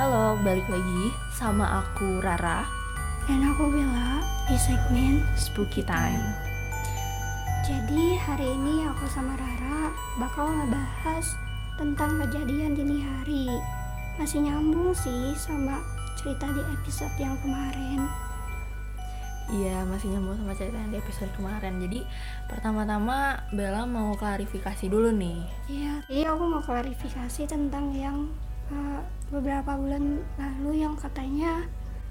Halo, balik lagi sama aku Rara, Dan aku Bella di segmen Spooky Time. Jadi hari ini aku sama Rara bakal ngebahas tentang kejadian dini hari Masih nyambung sih sama cerita di episode yang kemarin Iya, masih nyambung sama cerita yang di episode kemarin. Jadi, pertama-tama Bella mau klarifikasi dulu nih. Iya, jadi aku mau klarifikasi tentang yang uh, beberapa bulan lalu yang katanya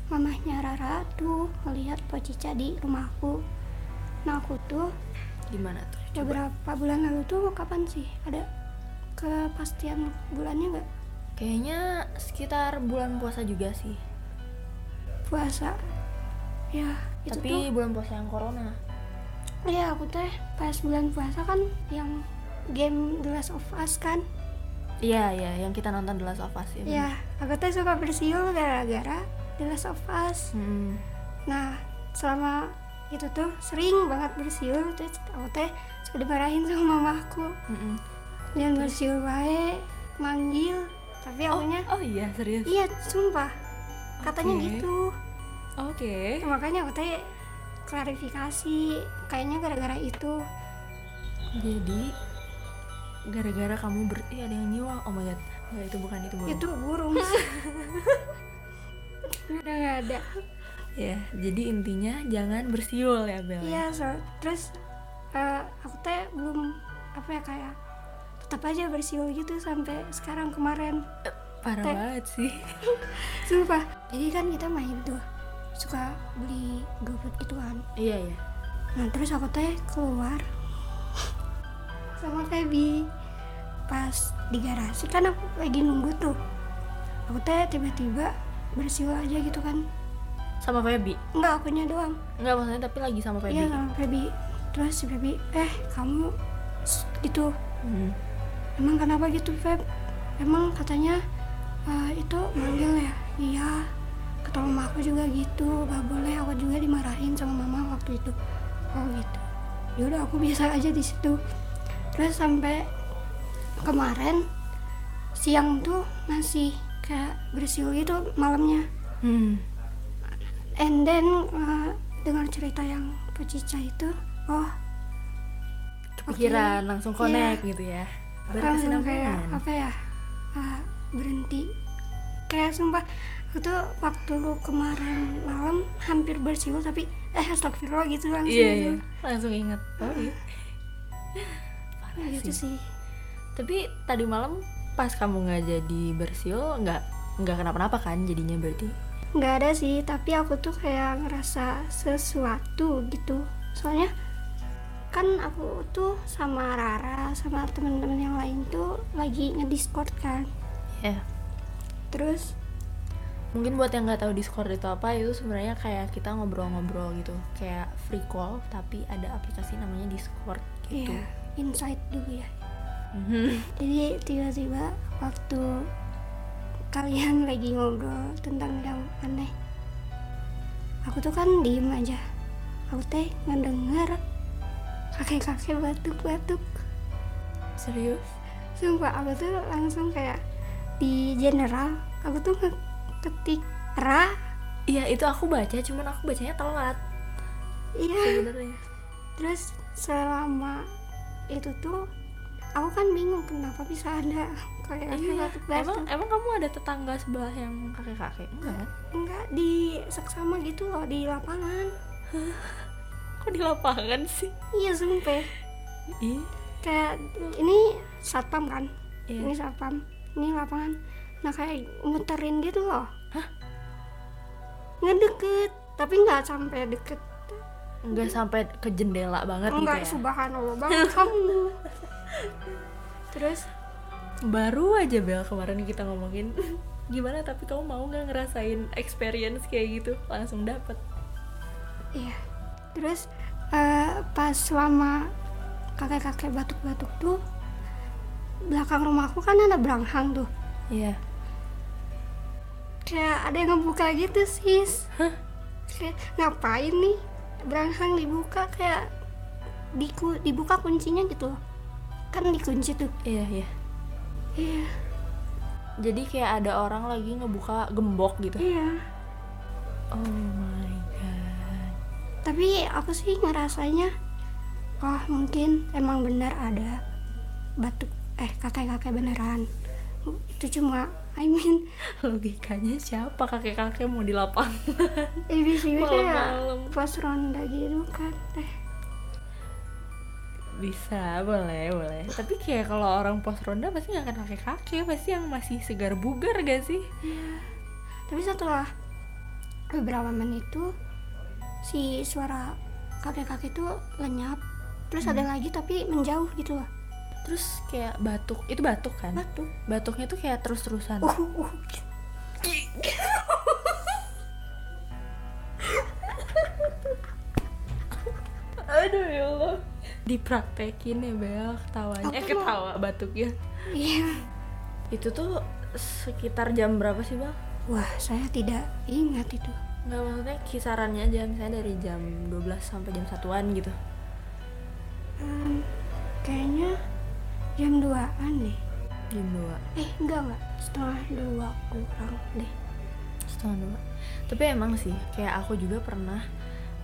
mamahnya Rara tuh melihat Pocica di rumahku Nah aku tuh Gimana tuh? Coba. beberapa bulan lalu tuh kapan sih ada kepastian bulannya nggak Kayaknya sekitar bulan puasa juga sih. puasa ya itu Tapi tuh bulan puasa yang corona. ya aku teh pas bulan puasa kan yang game The Last of Us kan Iya, iya, yang kita nonton The Last of Us ya. ya aku teh suka bersiul gara-gara The Last of Us Hmm. nah selama itu tuh sering banget bersiul terus aku teh suka dimarahin sama mamaku mm-mm. dan bersiul baik manggil tapi Oh, akunya oh iya, serius. iya sumpah katanya gitu Oke. makanya aku teh klarifikasi kayaknya gara-gara itu Jadi gara-gara kamu ber Ih, ada yang nyiwang. Oh my god. Enggak, itu bukan itu burung. itu burung udah nggak ada Ya, jadi intinya jangan bersiul ya Bel. ya? iya so, terus eh, aku teh belum apa ya kayak tetap aja bersiul gitu sampai sekarang kemarin Parah Teh. banget sih. sumpah jadi kan kita main tuh suka beli GoFood gitu kan iya iya. nah terus aku teh keluar sama Feby. Pas di garasi kan aku lagi nunggu tuh. Aku teh tiba-tiba bersiul aja gitu kan. Sama Feby. enggak akunya doang. Enggak maksudnya tapi lagi sama Feby. iya sama Feby. Terus si Feby eh kamu gitu. Hmm. emang kenapa gitu Feb? Emang katanya eh, itu manggil ya? Iya kata mama aku juga gitu. Gak boleh aku juga dimarahin sama mama waktu itu. Oh gitu. Yaudah aku biasa aja di situ terus sampai kemarin siang tuh masih kayak bersiul gitu malamnya Hmm. and then eh, dengar cerita yang pecica itu oh Kepikiran langsung connect gitu ya. langsung kayak apa ya ah, berhenti kayak sumpah itu waktu kemarin malam hampir bersiul tapi eh astagfirullah gitu langsung Iya gitu. iya. Langsung inget. Oh iya. Parah gitu sih. sih Tapi tadi malam pas kamu nggak jadi bersiul nggak nggak kenapa-napa kan jadinya berarti. nggak ada sih tapi aku tuh kayak ngerasa sesuatu gitu soalnya kan aku tuh sama Rara sama teman-teman yang lain tuh lagi ngediscord kan Ya. terus Mungkin buat yang nggak tahu Discord itu apa itu sebenarnya kayak kita ngobrol-ngobrol gitu, kayak free call tapi ada aplikasi namanya Discord gitu. ya insight dulu ya Mhm. jadi tiba-tiba waktu kalian lagi ngobrol tentang yang aneh aku tuh kan diem aja aku teh ngedenger kakek-kakek batuk-batuk Serius? sumpah aku tuh langsung kayak di general aku tuh ketik ra Iya itu aku baca, cuman aku bacanya telat iya sebenarnya. terus selama itu tuh aku kan bingung kenapa bisa ada kayak Iya. batuk-batuk Emang emang kamu ada tetangga sebelah yang kakek-kakek? Enggak kan? enggak di seksama gitu loh di lapangan Kok di lapangan sih? iya sumpah kayak ini satpam kan Iya. ini satpam ini lapangan nah kayak muterin gitu loh Hah? ngedeket tapi nggak sampai deket Enggak sampai ke jendela banget enggak gitu ya. subhanallah banget kamu. Terus? Baru aja Bel kemarin kita ngomongin gimana tapi kamu mau nggak ngerasain experience kayak gitu? Langsung dapet. Iya. Terus eh, pas selama kakek-kakek batuk-batuk tuh belakang rumahku kan ada beranghang tuh. Iya. kayak ada yang ngebuka gitu sis. Hah? kayak ngapain nih beranghang dibuka kayak diku, dibuka kuncinya gitu. Loh kan dikunci tuh. Iya iya. iya. Jadi kayak ada orang lagi ngebuka gembok gitu? Iya. Oh my god. Tapi aku sih ngerasanya oh mungkin emang benar ada batu eh kakek-kakek beneran. Itu cuma I mean logikanya siapa kakek-kakek mau di lapangan ini sih kayak Malam-malam. pas ronda gitu kan eh bisa boleh boleh tapi kayak kalau orang pos ronda pasti nggak akan kakek-kakek pasti yang masih segar bugar gak sih Iya. Tapi setelah beberapa menit itu si suara kakek-kakek itu lenyap. Terus ada lagi tapi menjauh gitu loh. Terus kayak batuk itu batuk kan Batuk. batuknya tuh kayak terus-terusan Uh, uh. aduh ya Allah dipraktekin ya Bel ketawanya eh ketawa batuknya Iya. itu tuh sekitar jam berapa sih Bel? Wah, saya tidak ingat itu. Nggak maksudnya kisarannya aja misalnya dari jam 12 sampai jam satuan gitu Hmm, jam 2-an deh. jam 2 Eh, enggak enggak. Setengah dua kurang deh. setengah dua. Tapi emang sih kayak aku juga pernah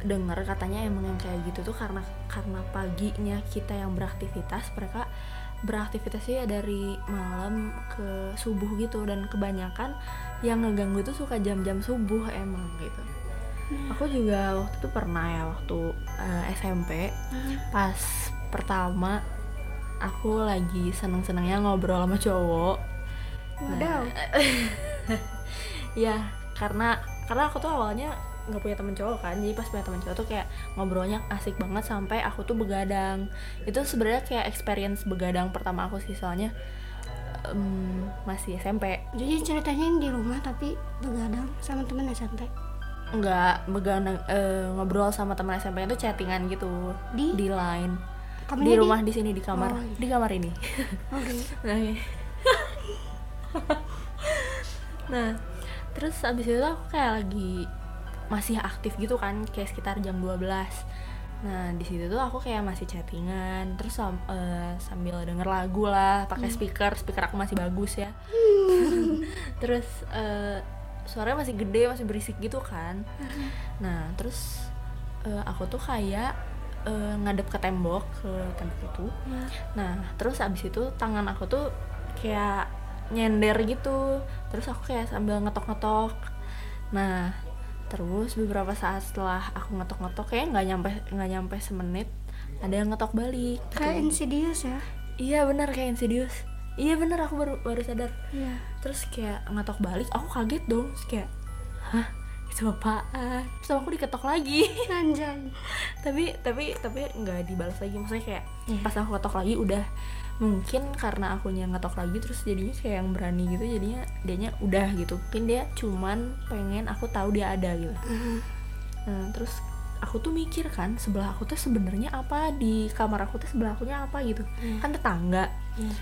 dengar katanya emang yang kayak gitu tuh karena karena paginya kita yang beraktivitas mereka beraktivitasnya ya dari malam ke subuh gitu. Dan kebanyakan yang ngeganggu tuh suka jam-jam subuh emang gitu. Aku juga waktu itu pernah ya waktu eh, SMP pas pertama aku lagi seneng-senengnya ngobrol sama cowok Wadaw. ya karena karena aku tuh awalnya nggak punya temen cowok kan jadi pas punya temen cowok tuh kayak ngobrolnya asik banget sampai aku tuh begadang itu sebenarnya kayak experience begadang pertama aku sih soalnya em, masih SMP Jadi ceritanya yang di rumah tapi begadang sama temen SMP. nggak begadang eh, ngobrol sama teman SMP itu chattingan gitu Di? di line Di rumah di sini di kamar Oh, iya. di kamar ini Oke. Nah, iya. nah, terus abis itu aku kayak lagi masih aktif gitu kan, kayak sekitar jam 12 Nah, di situ tuh aku kayak masih chattingan, terus eh, sambil denger lagu lah, pakai speaker, speaker aku masih bagus ya. terus eh, suaranya masih gede, masih berisik gitu kan. Nah, terus eh, aku tuh kayak eh, ngadep ke tembok, ke tembok itu. Nah, terus abis itu tangan aku tuh kayak nyender gitu. Terus aku kayak sambil ngetok-ngetok. Nah, terus beberapa saat setelah aku ngetok-ngetok kayak nggak nyampe nggak nyampe semenit ada yang ngetok balik. gitu. Kayak Insidious ya. Iya bener kayak Insidious. Iya bener aku baru baru sadar. Iya. Terus kayak ngetok balik, aku kaget dong. Terus kayak, hah itu apaan? Terus aku diketok lagi. Anjay. tapi tapi tapi nggak dibalas lagi maksudnya kayak Iya. pas aku ketok lagi udah mungkin karena akunya ngetok lagi terus jadinya kayak yang berani gitu jadinya dianya udah gitu mungkin dia cuman pengen aku tahu dia ada gitu Ah, nah terus aku tuh mikir kan sebelah aku tuh sebenarnya apa di kamar aku tuh sebelah akunya apa gitu Iya. kan tetangga Iya.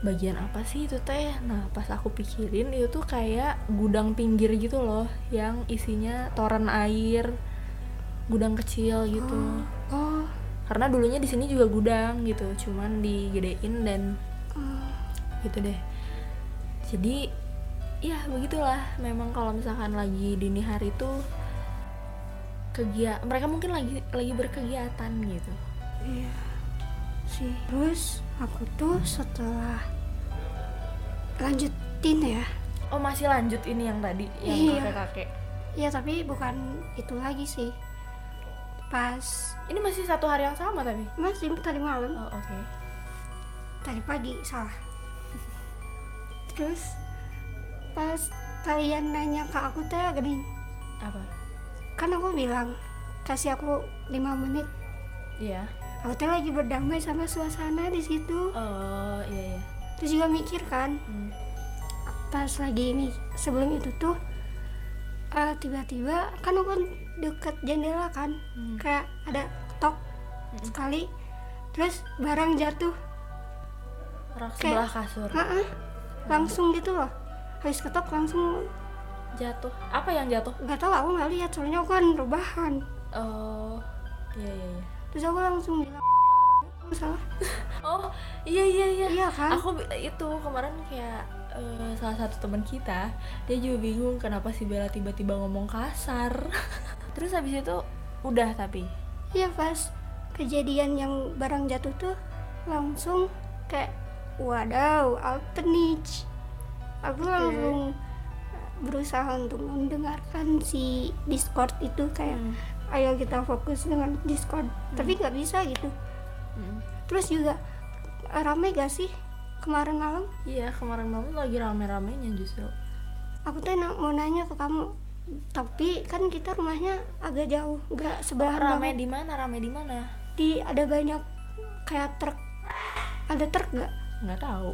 Bagian apa sih itu teh? Nah pas aku pikirin itu tuh kayak gudang pinggir gitu loh yang isinya toren air gudang kecil gitu. Oh. karena dulunya di sini juga gudang gitu cuman digedein dan oh. gitu deh. Jadi ya begitulah. Memang kalau misalkan lagi dini hari tuh kegiatan mereka mungkin lagi lagi berkegiatan gitu. Iya sih. Terus aku tuh setelah lanjutin ya. oh masih lanjut ini yang tadi yang Iya. kakek kakek Iya tapi bukan itu lagi sih. Pas ini masih satu hari yang sama tapi masih tadi malam, oh oke tadi pagi salah. Terus pas kalian nanya ke aku teh gini, apa kan aku bilang kasih aku lima menit. iya Aku teh lagi berdamai sama suasana di situ. oh iya iya. Terus juga mikir kan, Hmm. pas lagi ini sebelum itu tuh eh, tiba-tiba kan aku deket jendela kan Hmm. kayak ada ketok sekali terus barang jatuh. Rak sebelah kasur. Heeh, langsung gitu loh. Habis ketok langsung jatuh. Apa yang jatuh? Nggak tahu aku nggak lihat soalnya aku kan rebahan oh iya iya iya terus aku langsung bilang salah. Oh iya iya iya. Iya kan? Aku itu kemarin kayak eh, salah satu teman kita dia juga bingung kenapa si Bella tiba-tiba ngomong kasar. Terus habis itu udah tapi? Iya pas kejadian yang barang jatuh tuh langsung kayak wadaw apa nih aku langsung berusaha untuk mendengarkan si Discord itu kayak Hmm. Ayo kita fokus dengan Discord. Tapi nggak bisa gitu. Hmm. terus juga rame gak sih kemarin malam? Iya kemarin malam lagi rame-ramenya justru. Aku tuh mau nanya ke kamu tapi kan kita rumahnya agak jauh nggak sebelahan rame banget. di mana? Rame di mana? Di ada banyak kayak truk. Ada truk nggak? Nggak tahu.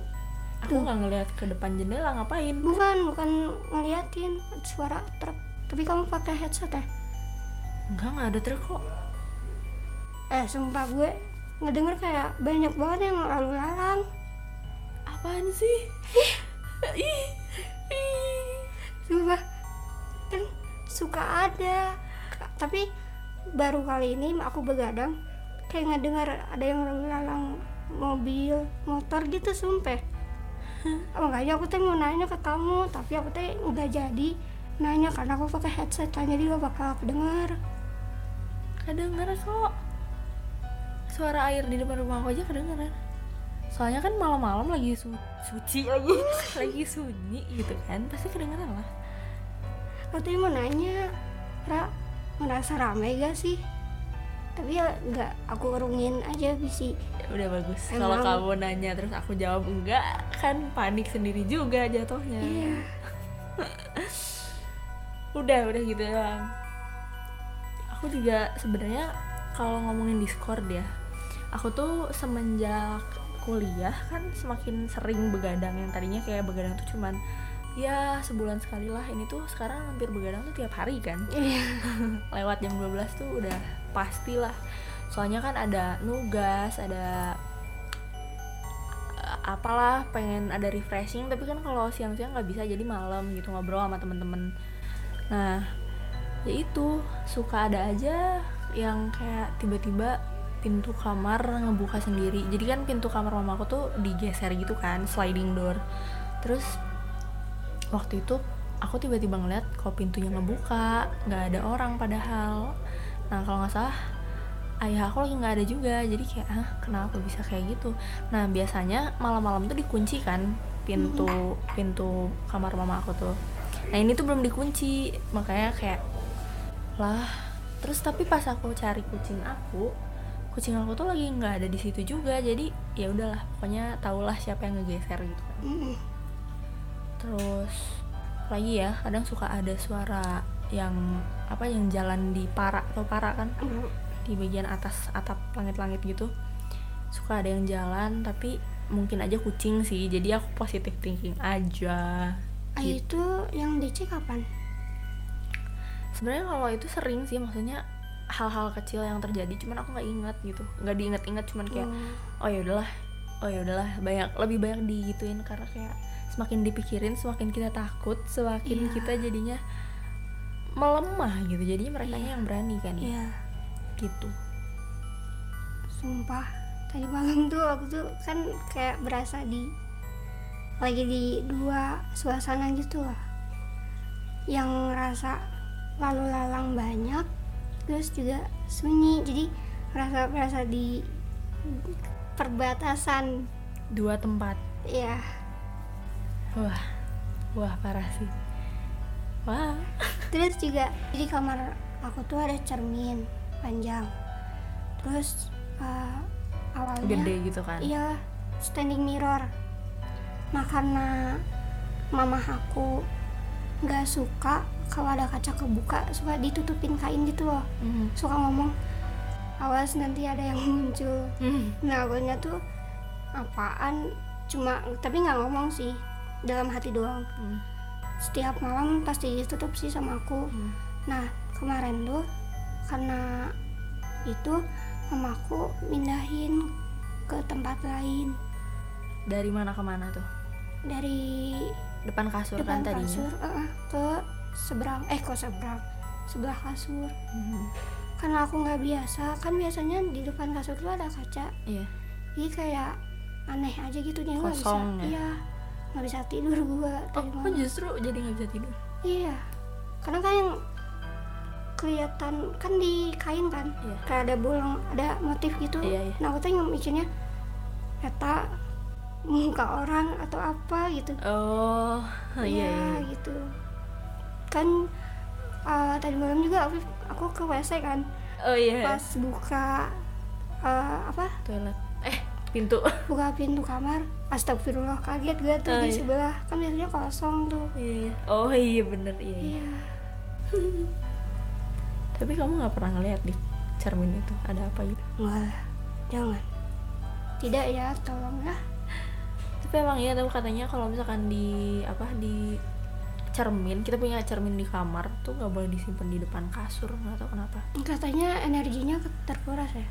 Aku nggak ngeliat ke depan jendela ngapain? Bukan bukan ngeliatin suara truk. Tapi kamu pakai headset ya enggak nggak ada truk kok. Eh sumpah gue ngedenger kayak banyak banget yang lalu lalang apaan sih? Ih, ih. sumpah kan suka ada. Tapi baru kali ini aku begadang kayak ngedengar ada yang lalu lalang mobil motor gitu sumpah. Makanya aku tuh mau nanya ke kamu tapi aku tuh nggak jadi. Nanya karena aku pakai headset tanya dia bakal kedengar kedengeran kok. Suara air di depan rumah aku aja kedengeran soalnya kan malam-malam lagi su- suci lagi lagi sunyi gitu kan pasti kedengeran lah. Aku tuh mau nanya Ra merasa ramai gak sih? Tapi ya nggak aku urungin aja bisi. Ya udah bagus kalau kamu nanya terus aku jawab enggak kan panik sendiri juga jatuhnya. Iya. Udah udah gitu doang aku juga sebenarnya kalau ngomongin discord ya aku tuh semenjak kuliah kan semakin sering begadang. Yang tadinya kayak begadang tuh cuman ya sebulan sekali lah. Ini tuh sekarang hampir begadang tuh tiap hari kan. Iya. Lewat jam 12 tuh udah pastilah soalnya kan ada nugas ada eh, apalah pengen ada refreshing. Tapi kan kalau siang-siang nggak bisa jadi malam gitu ngobrol sama temen-temen. Nah ya itu suka ada aja yang kayak tiba-tiba pintu kamar ngebuka sendiri. Jadi kan pintu kamar mama aku tuh digeser gitu kan sliding door. Terus waktu itu aku tiba-tiba ngeliat kok pintunya ngebuka nggak ada orang padahal. Nah kalau nggak salah ayah aku lagi nggak ada juga. Jadi kayak ah kenapa bisa kayak gitu? Nah biasanya malam-malam tuh dikunci kan pintu pintu kamar mama aku tuh. Nah ini tuh belum dikunci. Makanya kayak lah terus tapi pas aku cari kucing aku kucing aku tuh lagi nggak ada di situ juga jadi ya udahlah pokoknya tahulah siapa yang ngegeser gitu kan. Mm-mm. terus lagi ya kadang suka ada suara yang apa yang jalan di para atau para kan di bagian atas atap langit-langit gitu. Suka ada yang jalan tapi mungkin aja kucing sih jadi aku positive thinking aja. Ah, itu yang dicek kapan sebenarnya kalau itu sering sih maksudnya hal-hal kecil yang terjadi cuman aku nggak ingat gitu. Nggak diingat-ingat cuman kayak Oh. oh ya udahlah oh ya udahlah. Banyak lebih banyak digituin karena kayak semakin dipikirin semakin kita takut semakin Iya. kita jadinya melemah gitu. Jadinya mereka Iya. yang berani kan Iya, gitu. Sumpah tadi malam tuh aku tuh kan kayak berasa di lagi di dua suasana gitu lah. Yang rasa lalu lalang banyak terus juga sunyi. Jadi merasa berasa di perbatasan. Dua tempat? Ya wah wah parah sih. Wah. Terus juga di kamar aku tuh ada cermin panjang. Terus eh, awalnya gede gitu kan? iya standing mirror. Nah karena mama aku nggak suka kalau ada kaca kebuka suka ditutupin kain gitu loh Mhm. suka ngomong awas nanti ada yang muncul Hmm. nah akunya tuh apaan cuma tapi nggak ngomong sih dalam hati doang Hmm. setiap malam pasti ditutup sih sama aku Hmm. nah kemarin tuh karena itu mamaku mindahin ke tempat lain dari mana ke mana tuh dari depan kasur depan kan tadinya kasur eh, ke seberang eh kok seberang? Sebelah kasur. Mhm. karena aku nggak biasa kan biasanya di depan kasur tuh ada kaca. Iya. Jadi kayak aneh aja gitu dia nggak bisa. Ya? iya nggak bisa tidur gua oh tadi malam justru jadi nggak bisa tidur? Iya. Karena kan yang kelihatan kan di kain kan? Iya. kayak ada bolong ada motif gitu. Iya, iya. nah aku tuh yang mikirnya eta muka orang atau apa gitu. Oh iya Iya, iya. gitu kan uh, tadi malam juga aku, aku ke WC kan. Oh iya. Pas buka uh, apa? Toilet. Eh pintu. Buka pintu kamar astagfirullah kaget gue tuh Oh, di iya. sebelah? Kan biasanya kosong tuh. Iya iya. oh iya bener iya, iya. iya. Tapi kamu nggak pernah ngeliat di cermin itu ada apa gitu? Lah jangan. Tidak ya tolong ya. Tapi emang iya tahu katanya kalau misalkan di apa di cermin kita punya cermin di kamar tuh nggak boleh disimpan di depan kasur nggak tahu kenapa. Katanya energinya terkuras ya?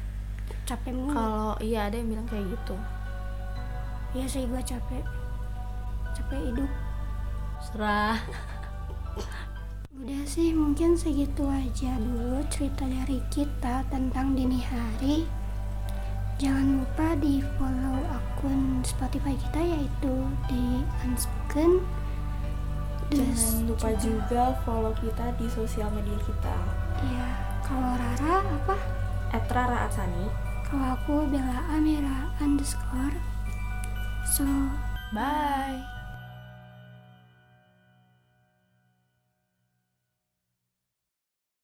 Capek mulu. Kalau iya ada yang bilang kayak gitu. Iya sih gue capek. Capek hidup. Serah. Udah sih mungkin segitu aja dulu cerita dari kita tentang dini hari. Jangan lupa di follow akun Spotify kita yaitu di Unspoken. Jangan lupa juga follow kita di sosial media kita ya kalau Rara apa? Etra Asani Kalau aku Bella Amira underscore. So bye